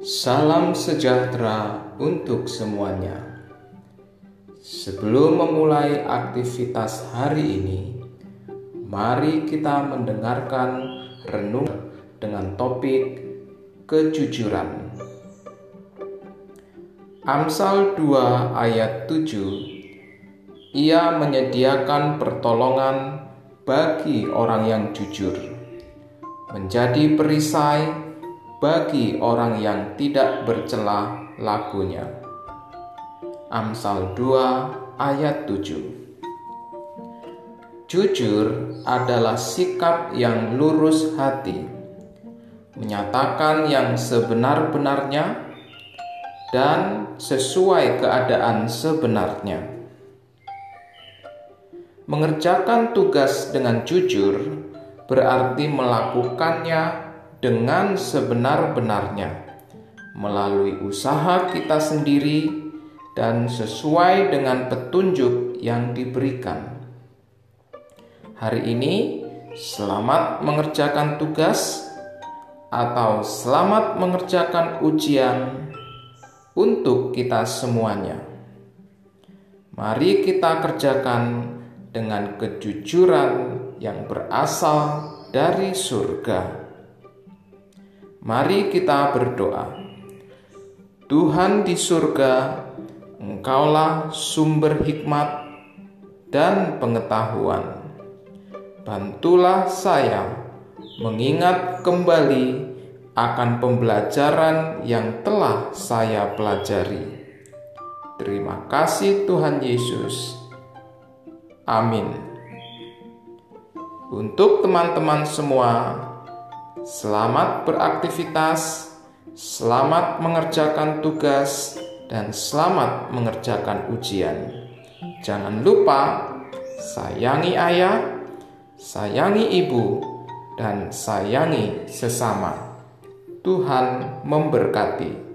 Salam sejahtera untuk semuanya. Sebelum memulai aktivitas hari ini, mari kita mendengarkan renung dengan topik kejujuran. Amsal 2 ayat 7 Ia menyediakan pertolongan bagi orang yang jujur, menjadi perisai bagi orang yang tidak bercela lakunya. Amsal 2 ayat 7 Jujur adalah sikap yang lurus hati, menyatakan yang sebenar-benarnya dan sesuai keadaan sebenarnya. Mengerjakan tugas dengan jujur berarti melakukannya dengan sebenar-benarnya melalui usaha kita sendiri dan sesuai dengan petunjuk yang diberikan. Hari ini, selamat mengerjakan tugas atau selamat mengerjakan ujian untuk kita semuanya. Mari kita kerjakan dengan kejujuran yang berasal dari surga. Mari kita berdoa. Tuhan di surga, Engkaulah sumber hikmat dan pengetahuan. Bantulah saya mengingat kembali akan pembelajaran yang telah saya pelajari. Terima kasih, Tuhan Yesus. Amin. Untuk teman-teman semua, Selamat beraktivitas, selamat mengerjakan tugas, dan selamat mengerjakan ujian. Jangan lupa sayangi ayah, sayangi ibu, dan sayangi sesama. Tuhan memberkati.